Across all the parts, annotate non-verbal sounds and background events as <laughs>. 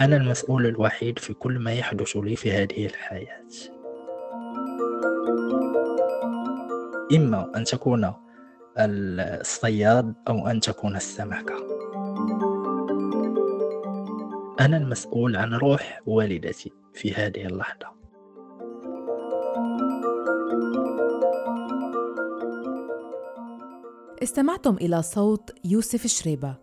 أنا المسؤول الوحيد في كل ما يحدث لي في هذه الحياة. إما أن تكون الصياد أو أن تكون السمكة. أنا المسؤول عن روح والدتي في هذه اللحظة. استمعتم إلى صوت يوسف شريبة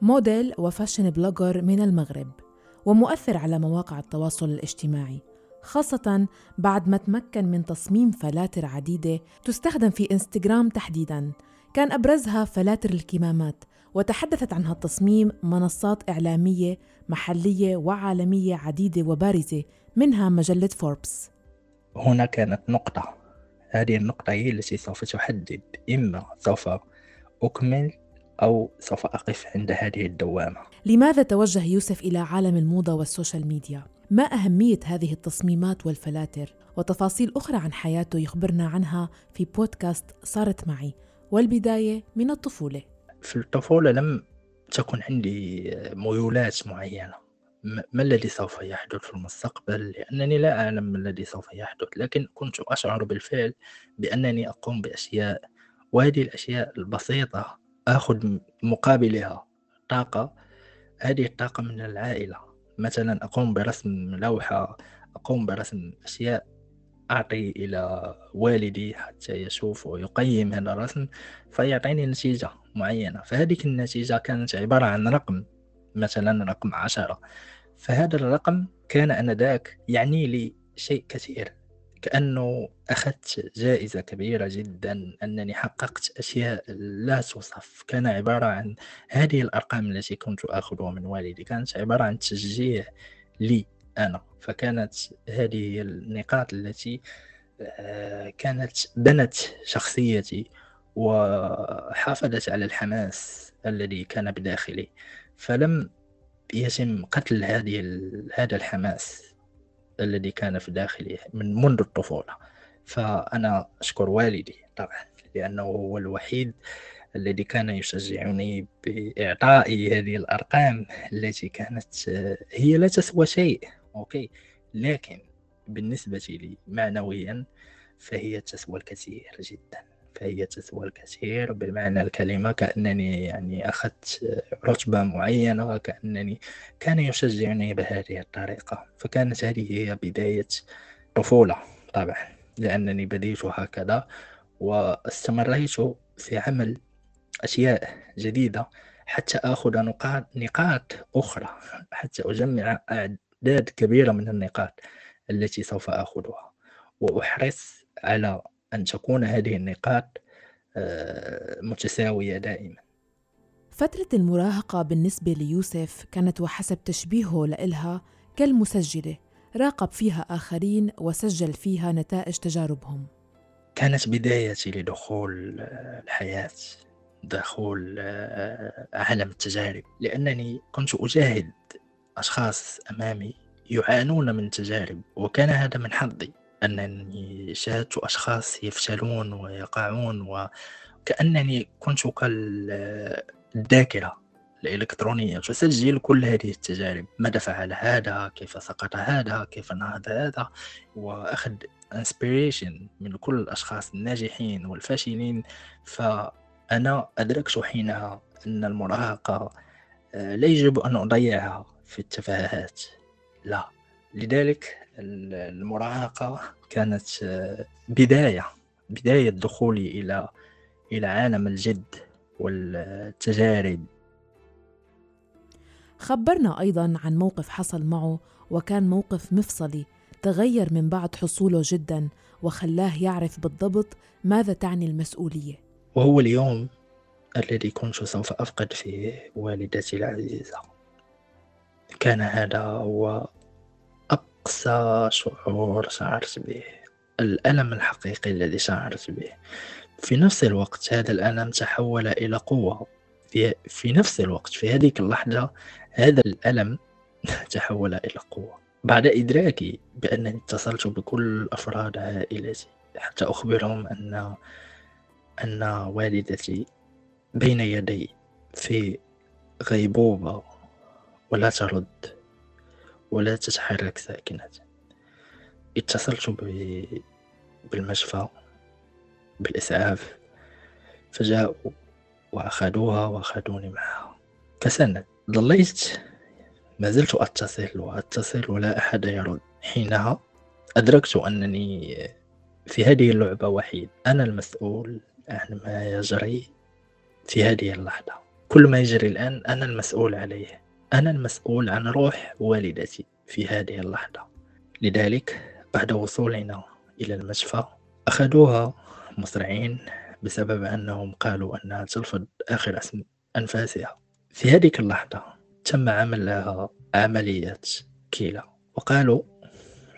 model و fashion blogger من المغرب. ومؤثر على مواقع التواصل الاجتماعي خاصة بعد ما تمكن من تصميم فلاتر عديدة تستخدم في إنستغرام تحديداً. كان أبرزها فلاتر الكمامات وتحدثت عن هالتصميم منصات إعلامية محلية وعالمية عديدة وبارزة منها مجلة فوربس هنا كانت نقطة. هذه النقطة هي التي سوف تحدد إما سوف أكمل أو سوف أقف عند هذه الدوامة. لماذا توجه يوسف إلى عالم الموضة وال social media؟ ما أهمية هذه التصميمات والفلاتر؟ وتفاصيل أخرى عن حياته يخبرنا عنها في بودكاست صارت معي والبداية من الطفولة في الطفولة لم تكن عندي ميولات معينة ما الذي سوف يحدث في المستقبل لأنني لا أعلم ما الذي سوف يحدث لكن كنت أشعر بالفعل بأنني أقوم بأشياء وهذه الأشياء البسيطة آخذ مقابلها طاقة هذه الطاقة من العائلة. مثلا أقوم برسم لوحة أقوم برسم أشياء أعطي إلى والدي حتى يشوف ويقيم هذا الرسم فيعطيني نتيجة معينة. فهذه النتيجة كانت عبارة عن رقم مثلا رقم عشرة. فهذا الرقم كان أنذاك يعني لي شيء كثير. كأنه أخذت جائزة كبيرة جدا أنني حققت أشياء لا توصف. كان عبارة عن هذه الأرقام التي كنت أخذها من والدي. كانت عبارة عن تشجيع لي أنا. فكانت هذه النقاط التي آه، كانت بنت شخصيتي وحافظت على الحماس الذي كان بداخلي. فلم يتم قتل هذه هذا الحماس. الذي كان في داخلي من منذ الطفولة. فأنا أشكر والدي طبعا لأنه هو الوحيد الذي كان يشجعني بإعطائي هذه الأرقام التي كانت هي لا تسوى شيء أوكي؟ لكن بالنسبة لي معنويا فهي تسوى الكثير جدا. فهي تسوى الكثير بمعنى الكلمة كأنني يعني أخذت رتبة معينة كأنني كان يشجعني بهذه الطريقة. فكانت هذه هي بداية طفولة طبعا لأنني بديت هكذا واستمريت في عمل أشياء جديدة حتى آخذ نقاط نقاط أخرى حتى أجمع أعداد كبيرة من النقاط التي سوف آخذها. وأحرص على أن تكون هذه النقاط آه، متساوية دائما. فترة المراهقة بالنسبة ليوسف كانت وحسب تشبيهه لإلها كالمسجلة راقب فيها آخرين وسجل فيها نتائج تجاربهم. كانت بدايتي لدخول آه، الحياة دخول آه، عالم التجارب. لأنني كنت أجاهد أشخاص أمامي يعانون من تجارب وكان هذا من حظي. أنني شاهدت أشخاص يفشلون ويقعون وكأنني كنت كالذاكرة الإلكترونية تسجل كل هذه التجارب. ماذا فعل هذا؟ كيف سقط هذا؟ كيف نهض هذا؟ وأخذ inspiration من كل الأشخاص الناجحين والفاشلين. فأنا أدركت حينها أن المراهقة آه، لا يجب أن أضيعها في التفاهات. لا. لذلك المراهقة كانت آه، بداية بداية دخولي إلى إلى عالم الجد والتجارب. خبرنا أيضا عن موقف حصل معه وكان موقف مفصلي تغير من بعد حصوله جدا وخلاه يعرف بالضبط ماذا تعني المسؤولية. وهو اليوم الذي كنت سوف أفقد فيه والدتي العزيزة. كان هذا هو أقصى شعور شعرت به. الألم الحقيقي الذي شعرت به. في نفس الوقت هذا الألم تحول إلى قوة. في, في نفس الوقت في هذه اللحظة هذا الألم <laughs> تحول إلى قوة. بعد إدراكي بأنني اتصلت بكل أفراد عائلتي حتى أخبرهم أن أن والدتي بين يدي في غيبوبة ولا ترد. ولا تتحرك ساكنة. اتصلت بالمشفى بالإسعاف فجاءوا وأخذوها وأخذوني معها. كسند ظليت ما زلت أتصل وأتصل ولا أحد يرد. حينها أدركت أنني في هذه اللعبة وحيد. أنا المسؤول عن ما يجري في هذه اللحظة. كل ما يجري الآن أنا المسؤول عليه. أنا المسؤول عن روح والدتي في هذه اللحظة. لذلك بعد وصولنا إلى المشفى أخذوها مسرعين بسبب أنهم قالوا أنها تلفظ آخر أنفاسها. في هذه اللحظة تم عمل لها عملية كلى وقالوا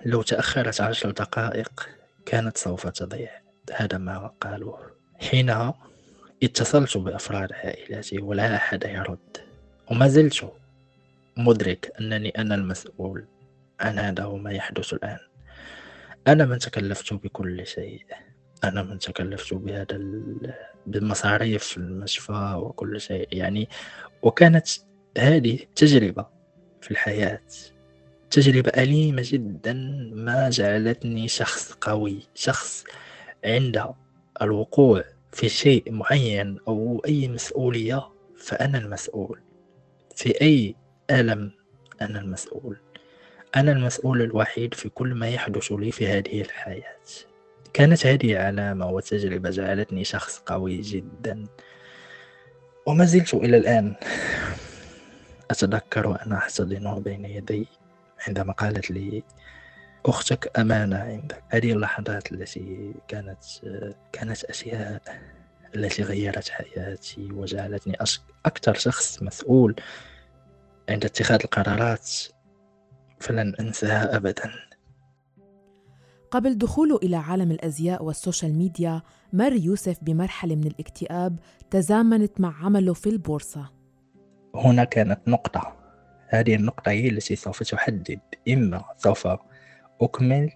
لو تأخرت عشر دقائق كانت سوف تضيع. هذا ما قالوه حينها اتصلت بأفراد عائلتي ولا أحد يرد وما زلت مدرك أنني أنا المسؤول. عن هذا وما يحدث الآن. أنا من تكلفت بكل شيء. أنا من تكلفت بهذا بمصاريف المشفى وكل شيء. يعني وكانت هذه تجربة في الحياة. تجربة أليمة جدا. ما جعلتني شخص قوي شخص عند الوقوع في شيء معين أو أي مسؤولية فأنا المسؤول. في أي ألم أنا المسؤول. أنا المسؤول الوحيد في كل ما يحدث لي في هذه الحياة. كانت هذه علامة وتجربة جعلتني شخص قوي جدا. وما زلت إلى الآن أتذكر وأنا أحتضنه بين يدي عندما قالت لي أختك أمانة عندك. هذه اللحظات التي كانت كانت أشياء التي غيرت حياتي وجعلتني أكثر شخص مسؤول. عند اتخاذ القرارات فلن أنساها أبدا. قبل دخوله إلى عالم الأزياء وال social media مر يوسف بمرحلة من الاكتئاب تزامنت مع عمله في البورصة. هنا كانت نقطة. هذه النقطة هي التي سوف تحدد إما سوف أكمل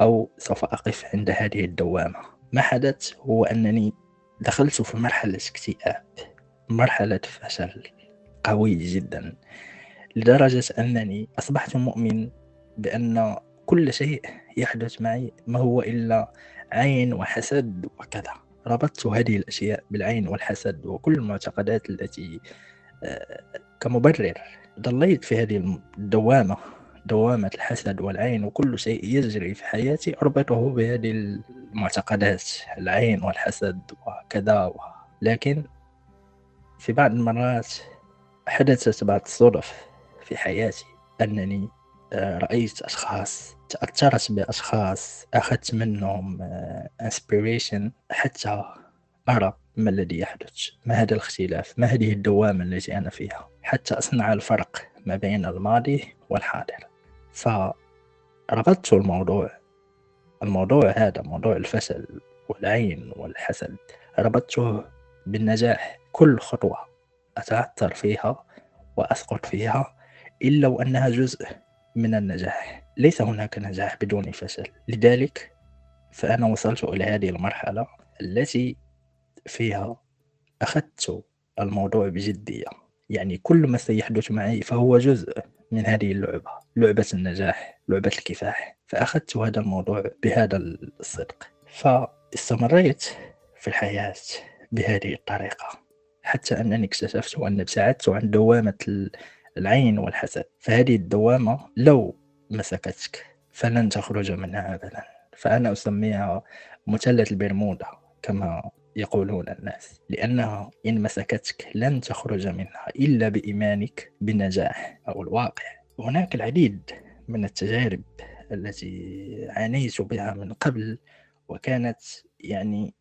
أو سوف أقف عند هذه الدوامة. ما حدث هو أنني دخلت في مرحلة اكتئاب. مرحلة فشل قوي جدا. لدرجة أنني أصبحت مؤمن بأن كل شيء يحدث معي ما هو إلا عين وحسد وكذا. ربطت هذه الأشياء بالعين والحسد وكل المعتقدات التي آه، كمبرر. ضليت في هذه الدوامة دوامة الحسد والعين وكل شيء يجري في حياتي أربطه بهذه المعتقدات العين والحسد وكذا. و... لكن في بعض المرات حدثت بعض الصدف في حياتي أنني آه، رأيت أشخاص تأثرت بأشخاص أخذت منهم انسبيريشن آه، حتى أرى ما الذي يحدث؟ ما هذا الاختلاف؟ ما هذه الدوامة التي أنا فيها؟ حتى أصنع الفرق ما بين الماضي والحاضر. فربطت الموضوع الموضوع هذا موضوع الفشل والعين والحسد ربطته بالنجاح. كل خطوة أتعثر فيها وأسقط فيها إلا وأنها جزء من النجاح. ليس هناك نجاح بدون فشل. لذلك فأنا وصلت إلى هذه المرحلة التي فيها أخذت الموضوع بجدية. يعني كل ما سيحدث معي فهو جزء من هذه اللعبة. لعبة النجاح لعبة الكفاح. فأخذت هذا الموضوع بهذا الصدق. فاستمريت في الحياة بهذه الطريقة. حتى أنني اكتشفت أن ابتعدت عن دوامة العين والحسد فهذه الدوامة لو مسكتك فلن تخرج منها أبدا. فأنا أسميها مثلث البرمودا كما يقولون الناس لأنها إن مسكتك لن تخرج منها إلا بإيمانك بالنجاح أو الواقع. هناك العديد من التجارب التي عانيت بها من قبل وكانت يعني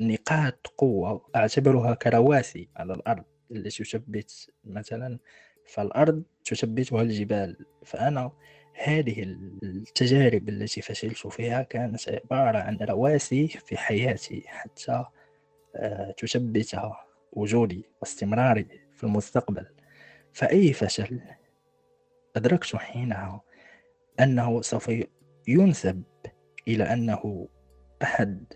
نقاط قوة أعتبرها كرواسي على الأرض التي تثبت مثلا فالأرض تثبتها الجبال. فأنا هذه التجارب التي فشلت فيها كانت عبارة عن رواسي في حياتي حتى آه، تثبت وجودي واستمراري في المستقبل. فأي فشل أدركت حينها أنه سوف ينسب إلى أنه أحد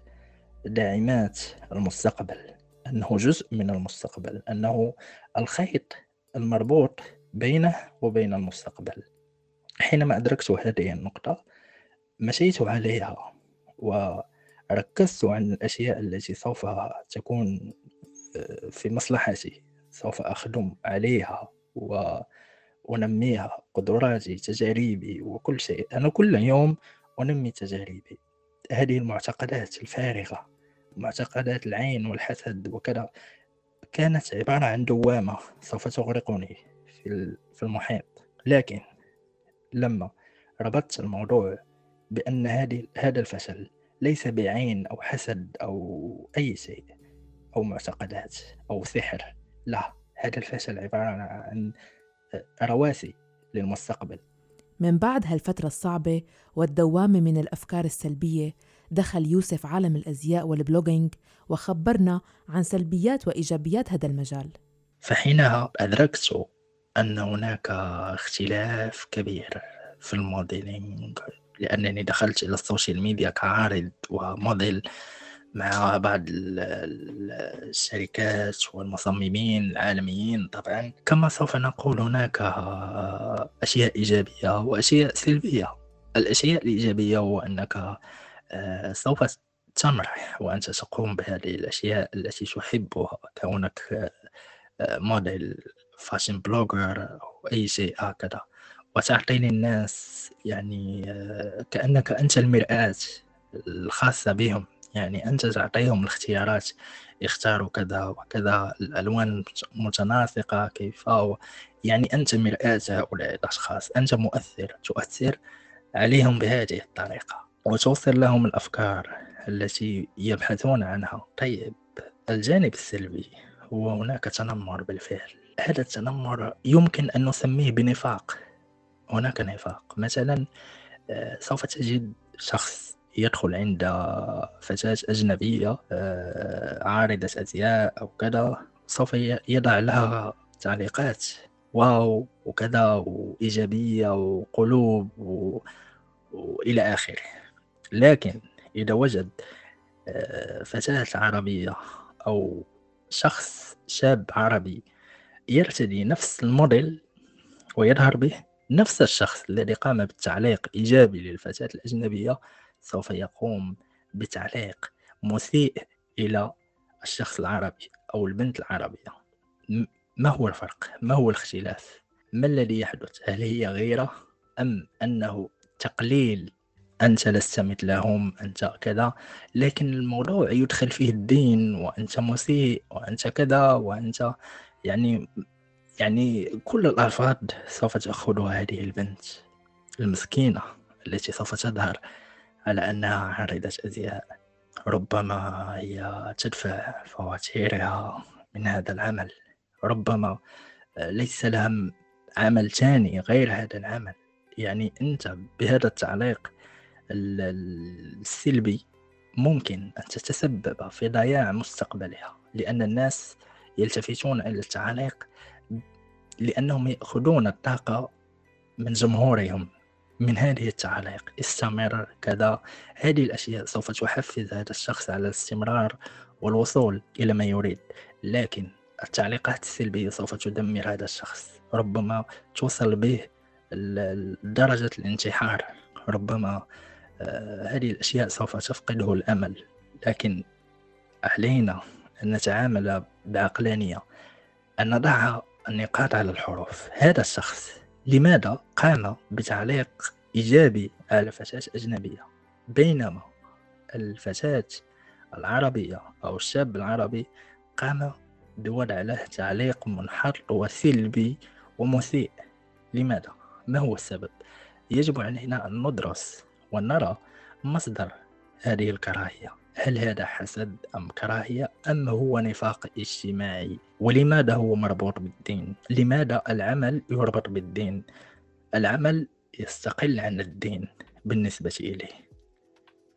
داعمات المستقبل أنه جزء من المستقبل أنه الخيط المربوط بينه وبين المستقبل. حينما أدركت هذه النقطة مشيت عليها وركزت عن الأشياء التي سوف تكون آه، في مصلحتي. سوف أخدم عليها وأنميها قدراتي تجاربي وكل شيء. أنا كل يوم أنمي تجاربي. هذه المعتقدات الفارغة معتقدات العين والحسد وكذا. كانت عبارة عن دوامة سوف تغرقني في المحيط. لكن لما ربطت الموضوع بأن هذا الفشل ليس بعين أو حسد أو أي شيء أو معتقدات أو سحر لا. هذا الفشل عبارة عن رواسي للمستقبل. من بعد هالفترة الصعبة والدوامة من الأفكار السلبية دخل يوسف عالم الأزياء وال blogging وخبرنا عن سلبيات وإيجابيات هذا المجال. فحينها أدركت أن هناك اختلاف كبير في ال modeling لأنني دخلت إلى ال social media كعارض وموديل مع بعض الشركات والمصممين العالميين طبعا. كما سوف نقول هناك أشياء إيجابية وأشياء سلبية. الأشياء الإيجابية هو أنك سوف تمرح وأنت تقوم بهذه الأشياء التي تحبها كونك آه، model fashion blogger أو أي شيء هكذا. وتعطي للناس يعني آه، كأنك أنت المرآة الخاصة بهم. يعني أنت تعطيهم الاختيارات. يختاروا كذا وكذا الألوان متناسقة كيف؟ يعني أنت مرآة هؤلاء الأشخاص. أنت مؤثر. تؤثر عليهم بهذه الطريقة. وتوصل لهم الأفكار التي يبحثون عنها. طيب الجانب السلبي هو هناك تنمر بالفعل. هذا التنمر يمكن أن نسميه بنفاق. هناك نفاق. مثلا آه، سوف تجد شخص يدخل عند فتاة أجنبية آه، عارضة أزياء أو كذا سوف يضع لها تعليقات. واو وكذا وإيجابية وقلوب و... وإلى آخره. لكن إذا وجد فتاة عربية أو شخص شاب عربي يرتدي نفس الموديل ويظهر به نفس الشخص الذي قام بالتعليق إيجابي للفتاة الأجنبية سوف يقوم بتعليق مسيء إلى الشخص العربي أو البنت العربية ما هو الفرق؟ ما هو الاختلاف؟ ما الذي يحدث؟ هل هي غيرة أم أنه تقليل أنت لست مثلهم أنت كذا. لكن الموضوع يدخل فيه الدين وأنت مسيء وأنت كذا وأنت يعني يعني كل الألفاظ سوف تأخذها هذه البنت المسكينة التي سوف تظهر على أنها عارضة أزياء. ربما هي تدفع فواتيرها من هذا العمل. ربما ليس لها عمل ثاني غير هذا العمل. يعني أنت بهذا التعليق السلبي ممكن أن تتسبب في ضياع مستقبلها لأن الناس يلتفتون إلى التعليق لأنهم يأخذون الطاقة من جمهورهم من هذه التعليق. استمر كذا. هذه الأشياء سوف تحفز هذا الشخص على الاستمرار والوصول إلى ما يريد. لكن التعليقات السلبية سوف تدمر هذا الشخص. ربما توصل به درجة الانتحار. ربما هذه الأشياء سوف تفقده الأمل لكن علينا أن نتعامل بعقلانية أن نضع النقاط على الحروف هذا الشخص لماذا قام بتعليق إيجابي على فتاة أجنبية بينما الفتاة العربية أو الشاب العربي قام بوضع له تعليق منحط وسلبي ومسيء لماذا؟ ما هو السبب؟ يجب علينا أن ندرس ونرى مصدر هذه الكراهية. هل هذا حسد أم كراهية؟ أم هو نفاق اجتماعي؟ ولماذا هو مربوط بالدين؟ لماذا العمل يربط بالدين؟ العمل يستقل عن الدين بالنسبة إليه.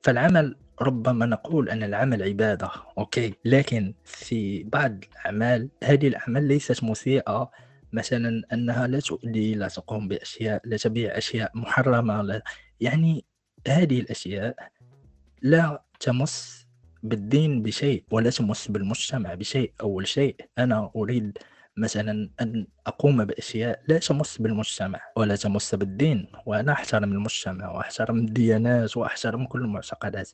فالعمل ربما نقول أن العمل عبادة أوكي؟ لكن في بعض الأعمال هذه الأعمال ليست مسيئة. مثلا أنها لا تؤذي لا تقوم بأشياء لا تبيع أشياء محرمة لا يعني هذه الأشياء لا تمس بالدين بشيء ولا تمس بالمجتمع بشيء. أول شيء أنا أريد مثلا أن أقوم بأشياء لا تمس بالمجتمع ولا تمس بالدين. وأنا أحترم المجتمع وأحترم الديانات وأحترم كل المعتقدات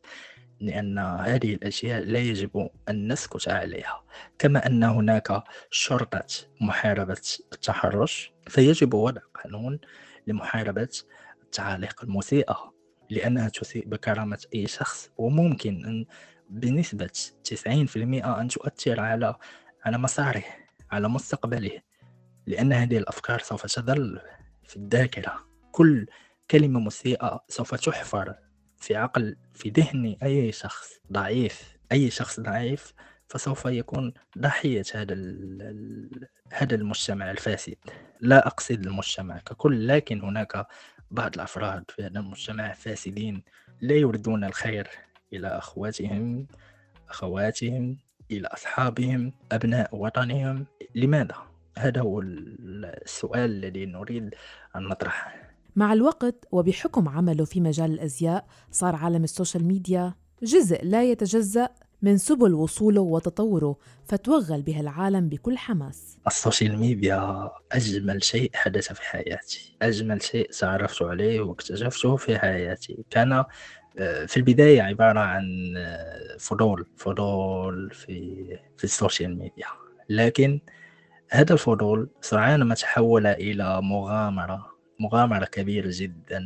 لأن هذه الأشياء لا يجب أن نسكت عليها. كما أن هناك شرطة محاربة التحرش فيجب وضع قانون لمحاربة التعاليق المسيئة. لأنها تسيء بكرامة أي شخص وممكن أن بنسبة 90% أن تؤثر على على مساره على مستقبله لأن هذه الأفكار سوف تظل في الذاكرة. كل كلمة مسيئة سوف تحفر في عقل في ذهن أي شخص ضعيف أي شخص ضعيف فسوف يكون ضحية هذا هذا المجتمع الفاسد. لا أقصد المجتمع ككل لكن هناك بعض الأفراد في هذا المجتمع فاسدين لا يريدون الخير إلى أخواتهم أخواتهم إلى أصحابهم أبناء وطنهم لماذا؟ هذا هو السؤال الذي نريد أن نطرحه مع الوقت وبحكم عمله في مجال الأزياء صار عالم ال social media جزء لا يتجزأ من سبل وصوله وتطوره فتوغل به العالم بكل حماس. ال social media أجمل شيء حدث في حياتي. أجمل شيء تعرفت عليه واكتشفته في حياتي. كان آه، في البداية عبارة عن آه، فضول فضول في في ال social media. لكن هذا الفضول سرعان ما تحول إلى مغامرة مغامرة كبيرة جدا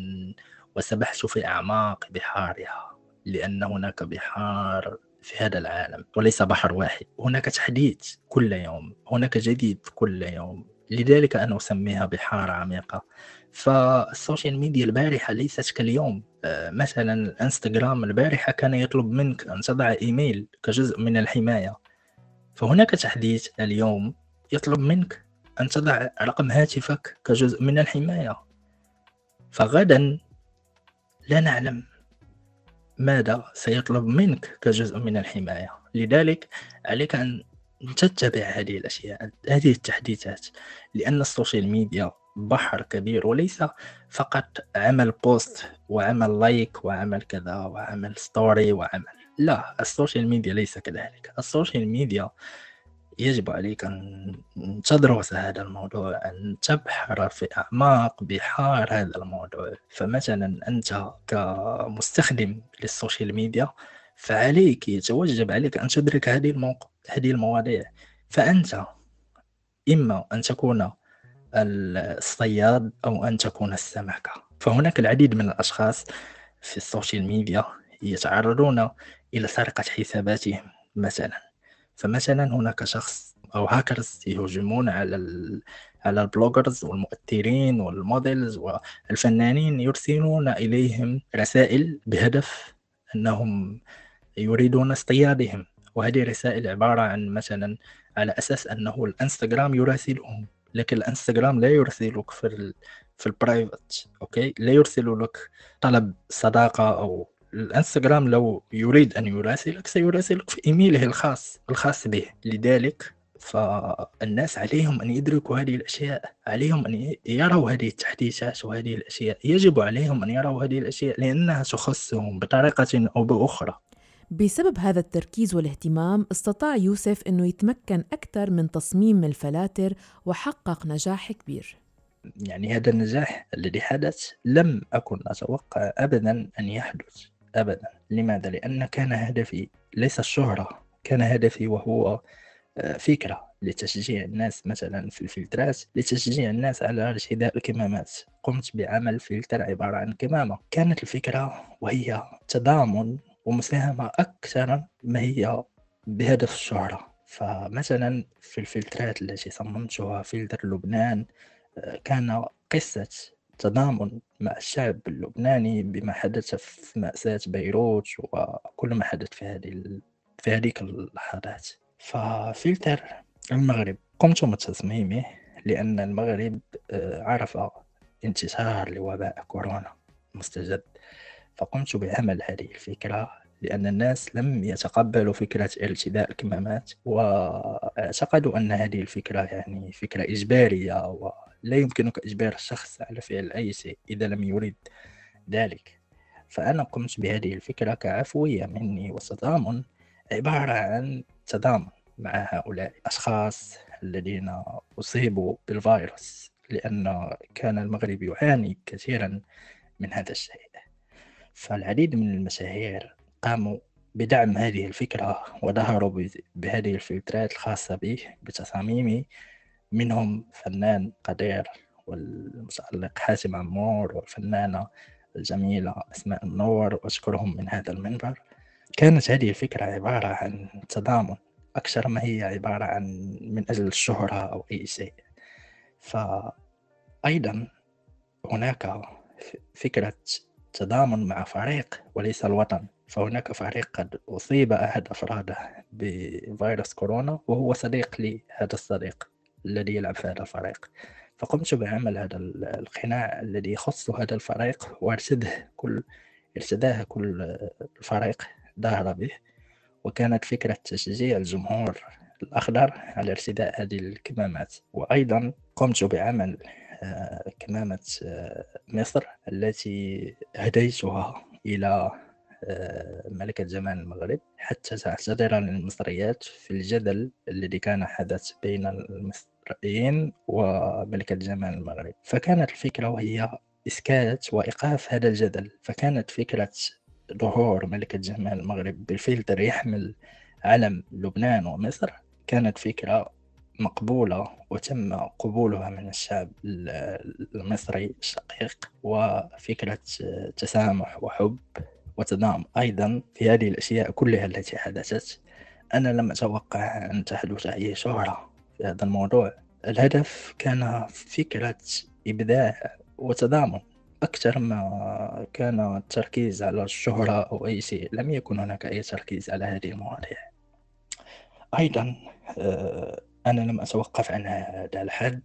وسبحت في أعماق بحارها لأن هناك بحار في هذا العالم وليس بحر واحد. هناك تحديث كل يوم هناك جديد كل يوم. لذلك أنا أسميها بحار عميقة. فال social media البارحة ليست كاليوم. آه، مثلا الإنستغرام البارحة كان يطلب منك أن تضع إيميل كجزء من الحماية. فهناك تحديث اليوم يطلب منك أن تضع رقم هاتفك كجزء من الحماية. فغدا لا نعلم ماذا سيطلب منك كجزء من الحماية؟ لذلك عليك أن تتبع هذه الأشياء هذه التحديثات لأن ال social media بحر كبير وليس فقط عمل post وعمل like وعمل كذا وعمل story وعمل. لا ال social media ليس كذلك. ال social media يجب عليك أن تدرس هذا الموضوع أن تبحر في أعماق بحار هذا الموضوع. فمثلا أنت كمستخدم لل social media فعليك يتوجب عليك أن تدرك هذه الموقع هذه المواضيع. فأنت إما أن تكون الصياد أو أن تكون السمكة. فهناك العديد من الأشخاص في ال social media يتعرضون إلى سرقة حساباتهم مثلا. فمثلا هناك شخص أو هاكرز يهجمون على على ال bloggers والمؤثرين وال models والفنانين يرسلون إليهم رسائل بهدف أنهم يريدون اصطيادهم. وهذه الرسائل عبارة عن مثلا على أساس أنه الإنستغرام يراسلهم لكن الإنستغرام لا يرسلك في ال في ال private okay؟ لا يرسل لك طلب صداقة أو الانستغرام لو يريد أن يراسلك سيراسلك في إيميله الخاص الخاص به. لذلك فالناس عليهم أن يدركوا هذه الأشياء عليهم أن يروا هذه التحديثات وهذه الأشياء. يجب عليهم أن يروا هذه الأشياء لأنها تخصهم بطريقة أو بأخرى. بسبب هذا التركيز والاهتمام استطاع يوسف أنه يتمكن أكثر من تصميم الفلاتر وحقق نجاح كبير. يعني هذا النجاح الذي حدث لم أكن أتوقع ابدا أن يحدث. ابدا. لماذا؟ لأن كان هدفي ليس الشهرة كان هدفي وهو آه، فكرة لتشجيع الناس مثلا في الفلترات لتشجيع الناس على ارتداء الكمامات. قمت بعمل فلتر عبارة عن كمامة. كانت الفكرة وهي تضامن ومساهمة أكثر ما هي بهدف الشهرة. فمثلا في الفلترات التي صممتها فلتر لبنان آه، كان قصة تضامن مع الشعب اللبناني بما حدث في مأساة بيروت وكل ما حدث في هذه في هذيك اللحظات. ففلتر المغرب. قمت بتصميمه لأن المغرب آه، عرف انتشار لوباء كورونا مستجد. فقمت بعمل هذه الفكرة لأن الناس لم يتقبلوا فكرة ارتداء الكمامات وأعتقدوا أن هذه الفكرة يعني فكرة إجبارية ولا يمكنك إجبار الشخص على فعل أي شيء إذا لم يريد ذلك. فأنا قمت بهذه الفكرة كعفوية مني وتضامن عبارة عن تضامن مع هؤلاء الأشخاص الذين أصيبوا بالفيروس لأن كان المغرب يعاني كثيرا من هذا الشيء. فالعديد من المشاهير قاموا بدعم هذه الفكرة وظهروا بهذه الفلترات الخاصة به بتصاميمه منهم فنان قدير والمتألق حاتم عمور والفنانة الجميلة أسماء النور وأشكرهم من هذا المنبر. كانت هذه الفكرة عبارة عن تضامن أكثر ما هي عبارة عن من أجل الشهرة أو أي شيء. فأيضا هناك فكرة تضامن مع فريق وليس الوطن. فهناك فريق قد أصيب أحد أفراده بفيروس كورونا وهو صديق لي هذا الصديق الذي يلعب في هذا الفريق. فقمت بعمل هذا القناع الذي يخص هذا الفريق وارسده كل ارتداه كل الفريق ظهر به. وكانت فكرة تشجيع الجمهور الأخضر على ارتداء هذه الكمامات. وأيضا قمت بعمل آه، كمامة آه، مصر التي هديتها إلى ملكة جمال المغرب حتى تعتذر للمصريات في الجدل الذي كان حدث بين المصريين وملكة جمال المغرب. فكانت الفكرة وهي إسكات وإيقاف هذا الجدل. فكانت فكرة ظهور ملكة جمال المغرب بالفلتر يحمل علم لبنان ومصر. كانت فكرة مقبولة وتم قبولها من الشعب المصري الشقيق وفكرة تسامح وحب وتضامن أيضا في هذه الأشياء كلها التي حدثت. أنا لم أتوقع أن تحدث أي شهرة في هذا الموضوع. الهدف كان فكرة إبداع وتضامن أكثر ما كان التركيز على الشهرة أو أي شيء لم يكن هناك أي تركيز على هذه المواضيع. أيضا آه، أنا لم أتوقف عن هذا الحد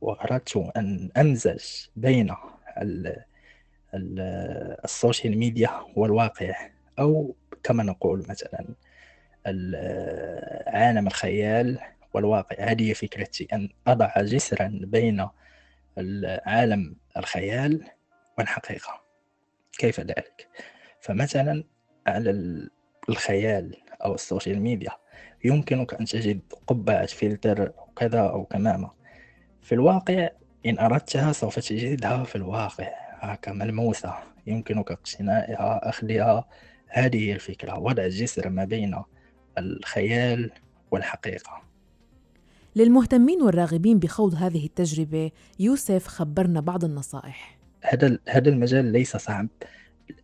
وأردت أن أمزج بين ال social media والواقع أو كما نقول مثلا عالم الخيال والواقع هذه فكرتي أن أضع جسرا بين عالم الخيال والحقيقة. كيف ذلك؟ فمثلا على الخيال أو ال social media يمكنك أن تجد قبعة فلتر أو كذا أو كمامة. في الواقع إن أردتها سوف تجدها في الواقع. هكا ملموسة يمكنك اقتنائها أخذها هذه هي الفكرة وضع جسر ما بين الخيال والحقيقة. للمهتمين والراغبين بخوض هذه التجربة يوسف خبرنا بعض النصائح. هذا هذا المجال ليس صعب.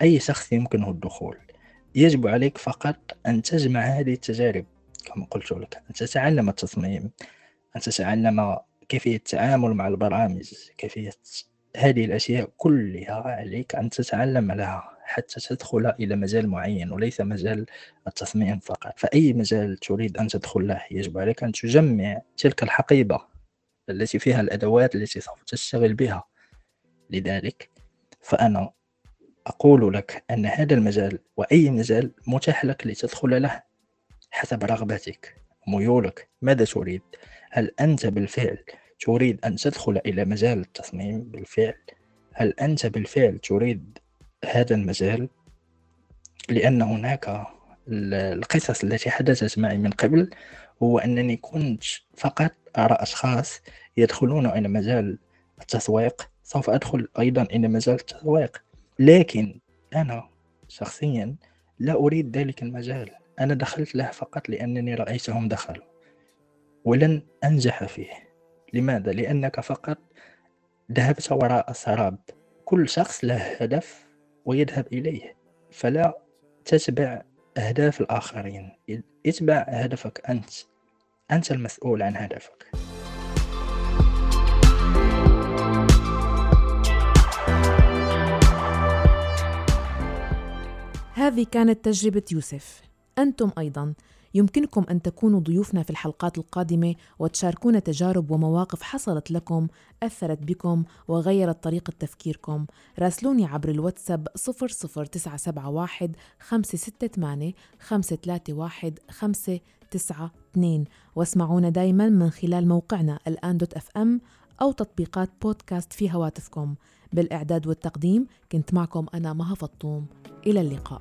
أي شخص يمكنه الدخول. يجب عليك فقط أن تجمع هذه التجارب. كما قلت لك أن تتعلم التصميم أن تتعلم كيفية التعامل مع البرامج كيفية هذه الأشياء كلها عليك أن تتعلم لها حتى تدخل إلى مجال معين وليس مجال التصميم فقط. فأي مجال تريد أن تدخل له يجب عليك أن تجمع تلك الحقيبة التي فيها الأدوات التي سوف تشتغل بها لذلك. فأنا أقول لك أن هذا المجال وأي مجال متاح لك لتدخل له حسب رغبتك ميولك ماذا تريد؟ هل أنت بالفعل تريد أن تدخل إلى مجال التصميم بالفعل؟ هل أنت بالفعل تريد هذا المجال؟ لأن هناك القصص التي حدثت معي من قبل هو أنني كنت فقط أرى أشخاص يدخلون إلى مجال التسويق سوف أدخل أيضا إلى مجال التسويق. لكن أنا شخصيا لا أريد ذلك المجال. أنا دخلت له فقط لأنني رأيتهم دخلوا ولن أنجح فيه. لماذا؟ لأنك فقط ذهبت وراء سراب كل شخص له هدف ويذهب إليه فلا تتبع أهداف الآخرين. اتبع هدفك أنت. أنت المسؤول عن هدفك. هذه كانت تجربة يوسف. أنتم أيضا. يمكنكم أن تكونوا ضيوفنا في الحلقات القادمة وتشاركونا تجارب ومواقف حصلت لكم أثرت بكم وغيرت طريقة تفكيركم. راسلوني عبر الواتساب 00971 568 531 592 واسمعونا دايما من خلال موقعنا الآن دوت اف إم أو تطبيقات بودكاست في هواتفكم. بالإعداد والتقديم كنت معكم أنا مها فطوم. إلى اللقاء.